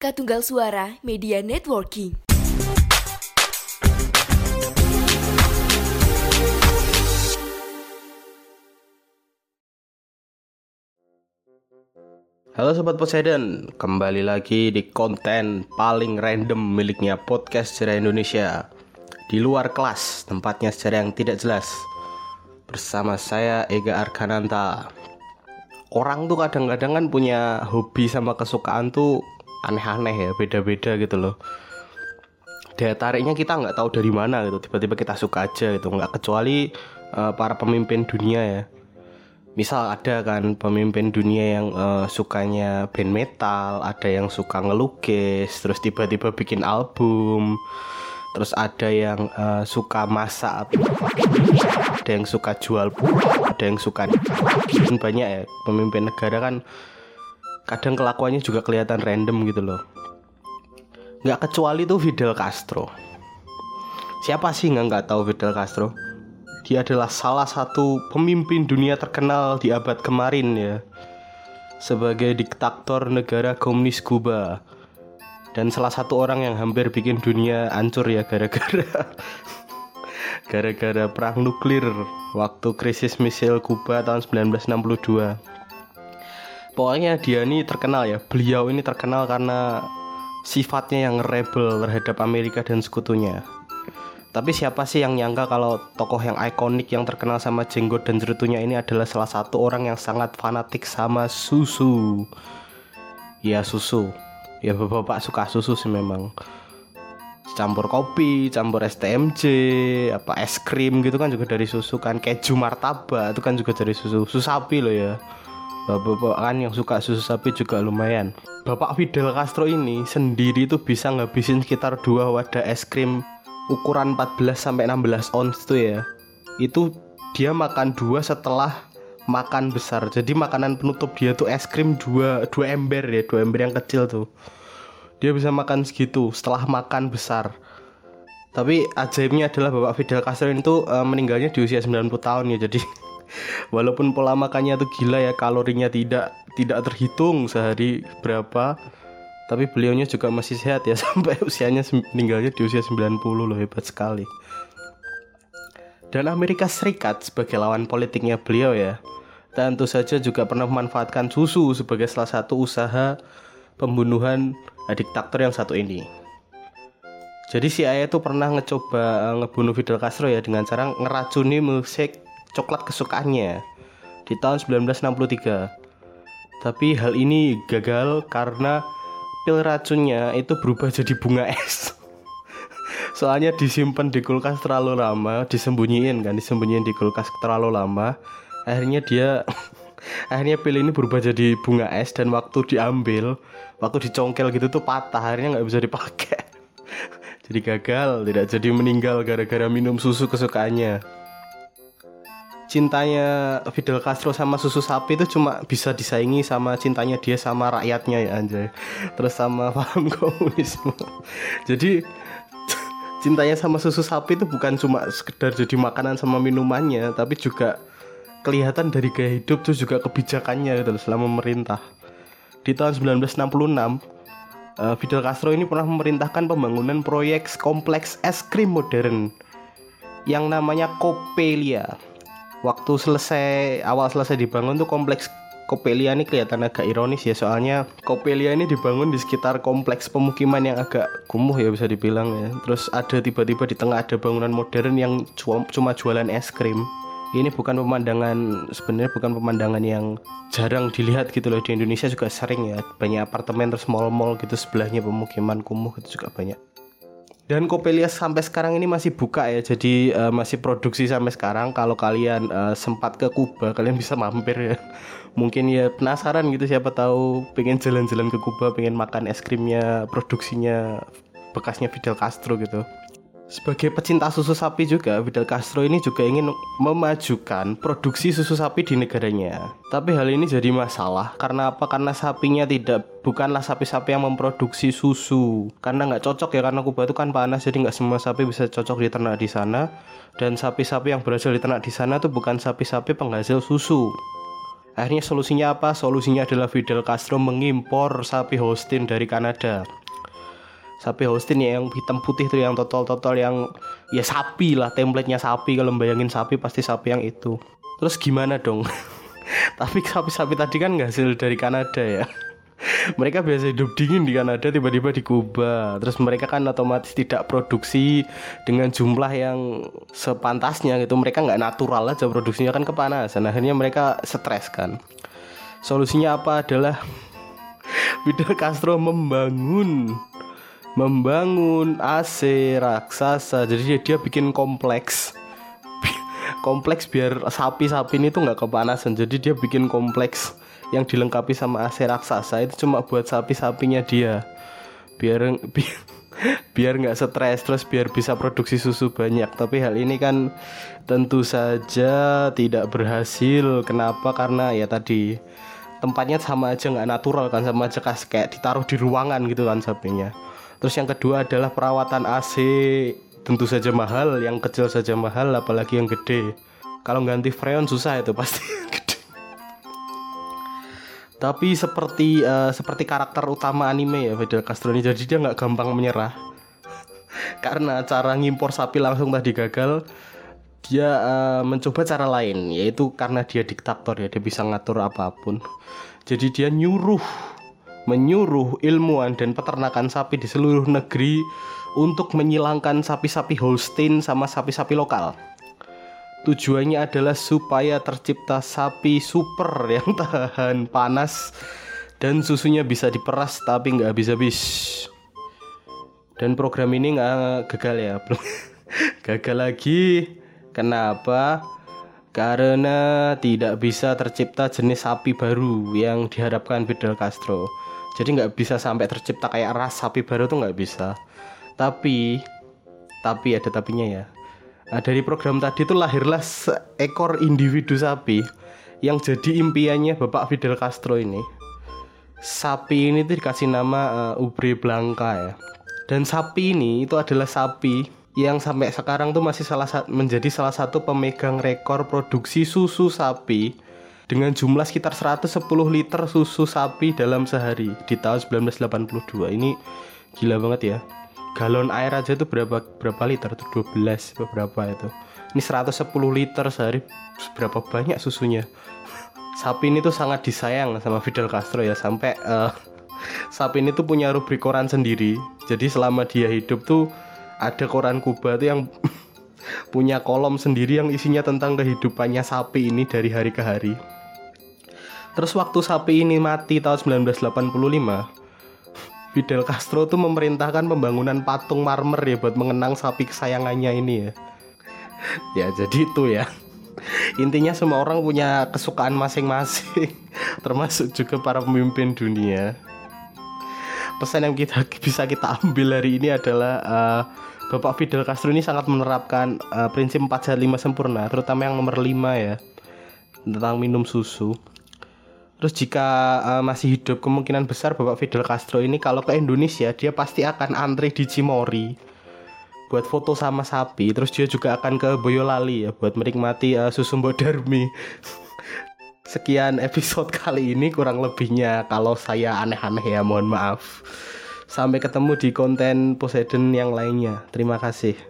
Katunggal Suara Media Networking. Halo Sobat Poseidon, kembali lagi di konten paling random miliknya podcast sejarah Indonesia. Di luar kelas, tempatnya sejarah yang tidak jelas. Bersama saya Ega Arkananta. Orang tuh kadang-kadang kan punya hobi sama kesukaan tuh aneh-aneh ya, beda-beda gitu loh. Daya tariknya kita nggak tahu dari mana gitu, tiba-tiba kita suka aja gitu. Nggak kecuali uh, para pemimpin dunia ya. Misal ada kan pemimpin dunia yang uh, sukanya band metal, ada yang suka ngelukis, terus tiba-tiba bikin album, terus ada yang uh, suka masak, ada yang suka jual, ada yang suka banyak ya pemimpin negara kan kadang kelakuannya juga kelihatan random gitu loh. Nggak kecuali tuh Fidel Castro. Siapa sih nggak nggak tahu Fidel Castro? Dia adalah salah satu pemimpin dunia terkenal di abad kemarin ya. Sebagai diktator negara komunis Kuba. Dan salah satu orang yang hampir bikin dunia hancur ya gara-gara gara-gara perang nuklir waktu krisis misil Kuba tahun 1962. Pokoknya dia ini terkenal ya. Beliau ini terkenal karena sifatnya yang rebel terhadap Amerika dan sekutunya. Tapi siapa sih yang nyangka kalau tokoh yang ikonik yang terkenal sama jenggot dan jerutunya ini adalah salah satu orang yang sangat fanatik sama susu. Ya susu. Ya bapak-bapak suka susu sih memang. Campur kopi, campur STMJ, apa es krim gitu kan juga dari susu kan. Keju martabak itu kan juga dari susu. Susu sapi loh ya. Bapak-bapak kan yang suka susu sapi juga lumayan. Bapak Fidel Castro ini sendiri tuh bisa ngabisin sekitar dua wadah es krim ukuran 14 sampai 16 ons tuh ya. Itu dia makan dua setelah makan besar. Jadi makanan penutup dia tuh es krim dua dua ember ya, dua ember yang kecil tuh. Dia bisa makan segitu setelah makan besar. Tapi ajaibnya adalah Bapak Fidel Castro itu uh, meninggalnya di usia 90 tahun ya. Jadi walaupun pola makannya tuh gila ya, kalorinya tidak tidak terhitung sehari berapa tapi beliaunya juga masih sehat ya. Sampai usianya meninggalnya di usia 90 loh hebat sekali. Dan Amerika Serikat sebagai lawan politiknya beliau ya tentu saja juga pernah memanfaatkan susu sebagai salah satu usaha pembunuhan diktator yang satu ini. Jadi si Ayah itu pernah ngecoba ngebunuh Fidel Castro ya dengan cara ngeracuni milkshake coklat kesukaannya di tahun 1963 tapi hal ini gagal karena pil racunnya itu berubah jadi bunga es. Soalnya disimpan di kulkas terlalu lama disembunyiin kan disembunyiin di kulkas terlalu lama. Akhirnya dia akhirnya pil ini berubah jadi bunga es dan waktu diambil waktu dicongkel gitu tuh patah akhirnya nggak bisa dipakai. Jadi gagal tidak jadi meninggal gara-gara minum susu kesukaannya cintanya Fidel Castro sama susu sapi itu cuma bisa disaingi sama cintanya dia sama rakyatnya ya anjay. Terus sama paham komunisme. Jadi cintanya sama susu sapi itu bukan cuma sekedar jadi makanan sama minumannya tapi juga kelihatan dari gaya hidup tuh juga kebijakannya gitu selama memerintah. Di tahun 1966 Fidel Castro ini pernah memerintahkan pembangunan proyek kompleks es krim modern yang namanya Copelia waktu selesai awal selesai dibangun tuh kompleks Copelia ini kelihatan agak ironis ya soalnya Copelia ini dibangun di sekitar kompleks pemukiman yang agak kumuh ya bisa dibilang ya. Terus ada tiba-tiba di tengah ada bangunan modern yang cuma jualan es krim. Ini bukan pemandangan sebenarnya bukan pemandangan yang jarang dilihat gitu loh. Di Indonesia juga sering ya banyak apartemen terus mall-mall gitu sebelahnya pemukiman kumuh itu juga banyak dan Copelia sampai sekarang ini masih buka ya. Jadi uh, masih produksi sampai sekarang. Kalau kalian uh, sempat ke Kuba kalian bisa mampir ya. Mungkin ya penasaran gitu siapa tahu pengen jalan-jalan ke Kuba pengen makan es krimnya produksinya bekasnya Fidel Castro gitu sebagai pecinta susu sapi juga, Fidel Castro ini juga ingin memajukan produksi susu sapi di negaranya. Tapi hal ini jadi masalah karena apa? Karena sapinya tidak bukanlah sapi-sapi yang memproduksi susu. Karena nggak cocok ya karena Kuba itu kan panas jadi nggak semua sapi bisa cocok diternak di sana. Dan sapi-sapi yang berhasil diternak di sana tuh bukan sapi-sapi penghasil susu. Akhirnya solusinya apa? Solusinya adalah Fidel Castro mengimpor sapi Holstein dari Kanada. Sapi Holstein ya yang hitam putih tuh yang total-total yang ya sapi lah, templatenya sapi kalau bayangin sapi pasti sapi yang itu. Terus gimana dong? Tapi sapi-sapi tadi kan nggak hasil dari Kanada ya. mereka biasa hidup dingin di Kanada tiba-tiba di Kuba terus mereka kan otomatis tidak produksi dengan jumlah yang sepantasnya gitu mereka nggak natural aja produksinya kan kepanasan akhirnya mereka stres kan solusinya apa adalah Fidel Castro membangun membangun AC raksasa. Jadi dia bikin kompleks. Kompleks biar sapi-sapi ini tuh nggak kepanasan. Jadi dia bikin kompleks yang dilengkapi sama AC raksasa. Itu cuma buat sapi-sapinya dia. Biar biar biar nggak stres terus biar bisa produksi susu banyak. Tapi hal ini kan tentu saja tidak berhasil. Kenapa? Karena ya tadi tempatnya sama aja nggak natural kan sama aja kayak ditaruh di ruangan gitu kan sapinya terus yang kedua adalah perawatan AC tentu saja mahal yang kecil saja mahal apalagi yang gede. Kalau ganti freon susah itu pasti tapi seperti uh, seperti karakter utama anime ya Fidel Castro ini jadi dia nggak gampang menyerah. Karena cara ngimpor sapi langsung tadi gagal dia uh, mencoba cara lain yaitu karena dia diktator ya dia bisa ngatur apa pun. Jadi dia nyuruh menyuruh ilmuwan dan peternakan sapi di seluruh negeri untuk menyilangkan sapi-sapi Holstein sama sapi-sapi lokal Tujuannya adalah supaya tercipta sapi super yang tahan panas dan susunya bisa diperas tapi nggak habis-habis. Dan program ini nggak gagal ya, gagal lagi. Kenapa? Karena tidak bisa tercipta jenis sapi baru yang diharapkan Fidel Castro. Jadi nggak bisa sampai tercipta kayak ras sapi baru tuh nggak bisa. Tapi, tapi ada tapinya ya Nah, dari program tadi itu lahirlah seekor individu sapi yang jadi impiannya Bapak Fidel Castro ini. Sapi ini tuh dikasih nama uh, Ubre Blanca ya. Dan sapi ini itu adalah sapi yang sampai sekarang tuh masih salah menjadi salah satu pemegang rekor produksi susu sapi dengan jumlah sekitar 110 liter susu sapi dalam sehari di tahun 1982. Ini gila banget ya. Galon air aja itu berapa berapa liter tuh? 12 berapa itu? Ini 110 liter sehari berapa banyak susunya? Sapi ini tuh sangat disayang sama Fidel Castro ya sampai uh, sapi ini tuh punya rubrik koran sendiri. Jadi selama dia hidup tuh ada koran Kuba tuh yang punya kolom sendiri yang isinya tentang kehidupannya sapi ini dari hari ke hari terus waktu sapi ini mati tahun 1985 Fidel Castro tuh memerintahkan pembangunan patung marmer ya buat mengenang sapi kesayangannya ini ya. ya jadi itu ya. Intinya semua orang punya kesukaan masing-masing, termasuk juga para pemimpin dunia. Pesan yang kita bisa kita ambil hari ini adalah uh, Bapak Fidel Castro ini sangat menerapkan uh, prinsip 4 sehat 5 sempurna, terutama yang nomor 5 ya, tentang minum susu. Terus jika uh, masih hidup kemungkinan besar Bapak Fidel Castro ini kalau ke Indonesia dia pasti akan antri di Cimori buat foto sama sapi. Terus dia juga akan ke Boyolali ya buat menikmati uh, susu Mbok. Sekian episode kali ini kurang lebihnya kalau saya aneh-aneh ya mohon maaf. Sampai ketemu di konten Poseidon yang lainnya. Terima kasih.